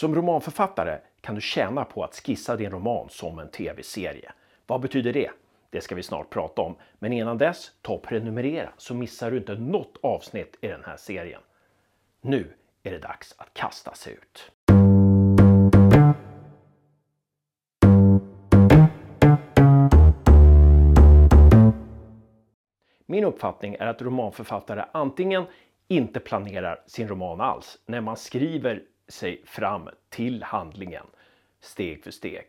Som romanförfattare kan du tjäna på att skissa din roman som en tv-serie. Vad betyder det? Det ska vi snart prata om. Men innan dess, ta och prenumerera så missar du inte något avsnitt i den här serien. Nu är det dags att kasta sig ut. Min uppfattning är att romanförfattare antingen inte planerar sin roman alls när man skriver sig fram till handlingen steg för steg.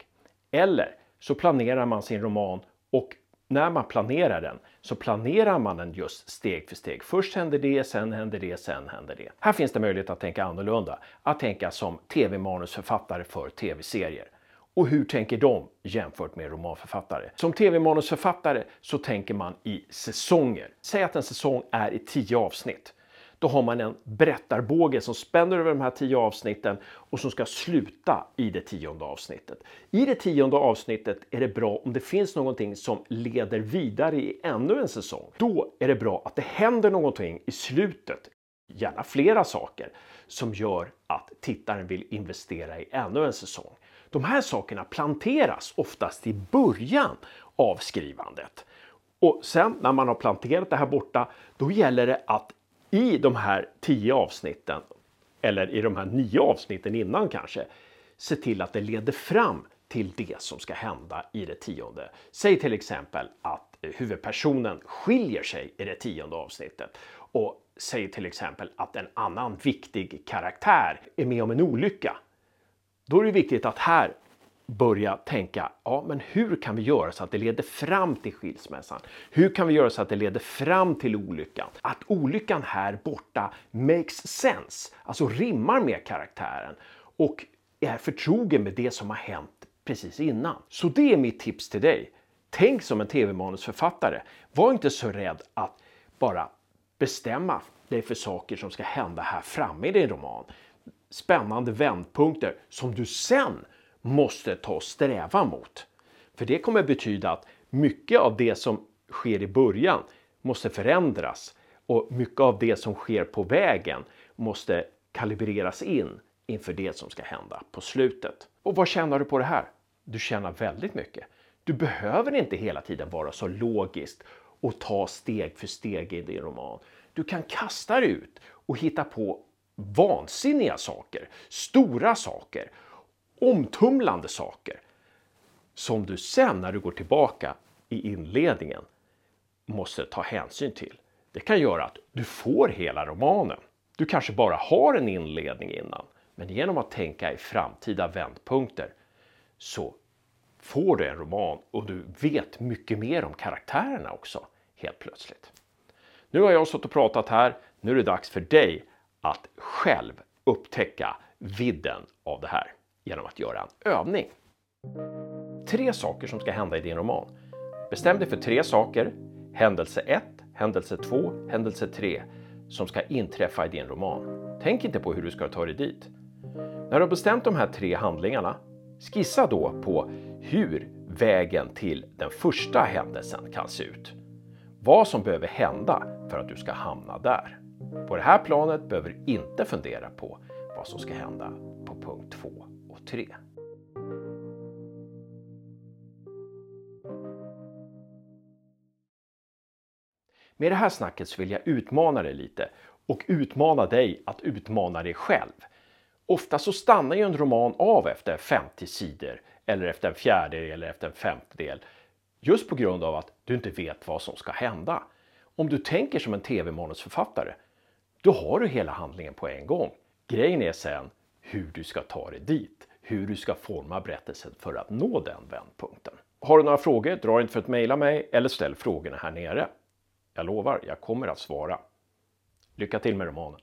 Eller så planerar man sin roman och när man planerar den så planerar man den just steg för steg. Först händer det, sen händer det, sen händer det. Här finns det möjlighet att tänka annorlunda. Att tänka som tv-manusförfattare för tv-serier. Och hur tänker de jämfört med romanförfattare? Som tv-manusförfattare så tänker man i säsonger. Säg att en säsong är i tio avsnitt. Då har man en berättarbåge som spänner över de här tio avsnitten och som ska sluta i det tionde avsnittet. I det tionde avsnittet är det bra om det finns någonting som leder vidare i ännu en säsong. Då är det bra att det händer någonting i slutet, gärna flera saker, som gör att tittaren vill investera i ännu en säsong. De här sakerna planteras oftast i början av skrivandet. Och sen när man har planterat det här borta, då gäller det att i de här tio avsnitten, eller i de här nio avsnitten innan kanske, se till att det leder fram till det som ska hända i det tionde. Säg till exempel att huvudpersonen skiljer sig i det tionde avsnittet och säg till exempel att en annan viktig karaktär är med om en olycka. Då är det viktigt att här börja tänka, ja men hur kan vi göra så att det leder fram till skilsmässan? Hur kan vi göra så att det leder fram till olyckan? Att olyckan här borta makes sense, alltså rimmar med karaktären och är förtrogen med det som har hänt precis innan. Så det är mitt tips till dig. Tänk som en tv-manusförfattare. Var inte så rädd att bara bestämma dig för saker som ska hända här framme i din roman. Spännande vändpunkter som du sen måste ta och sträva mot. För det kommer betyda att mycket av det som sker i början måste förändras och mycket av det som sker på vägen måste kalibreras in inför det som ska hända på slutet. Och vad tjänar du på det här? Du tjänar väldigt mycket. Du behöver inte hela tiden vara så logiskt och ta steg för steg i din roman. Du kan kasta dig ut och hitta på vansinniga saker, stora saker omtumlande saker som du sen när du går tillbaka i inledningen måste ta hänsyn till. Det kan göra att du får hela romanen. Du kanske bara har en inledning innan, men genom att tänka i framtida vändpunkter så får du en roman och du vet mycket mer om karaktärerna också helt plötsligt. Nu har jag suttit och pratat här. Nu är det dags för dig att själv upptäcka vidden av det här genom att göra en övning. Tre saker som ska hända i din roman. Bestäm dig för tre saker, händelse 1, händelse 2, händelse 3, som ska inträffa i din roman. Tänk inte på hur du ska ta dig dit. När du har bestämt de här tre handlingarna, skissa då på hur vägen till den första händelsen kan se ut. Vad som behöver hända för att du ska hamna där. På det här planet behöver du inte fundera på vad som ska hända på punkt 2 3. Med det här snacket så vill jag utmana dig lite och utmana dig att utmana dig själv. Ofta så stannar ju en roman av efter 50 sidor eller efter en fjärdedel eller efter en femtedel just på grund av att du inte vet vad som ska hända. Om du tänker som en tv-manusförfattare, då har du hela handlingen på en gång. Grejen är sen hur du ska ta dig dit hur du ska forma berättelsen för att nå den vändpunkten. Har du några frågor, dra inte för att mejla mig eller ställ frågorna här nere. Jag lovar, jag kommer att svara. Lycka till med romanen!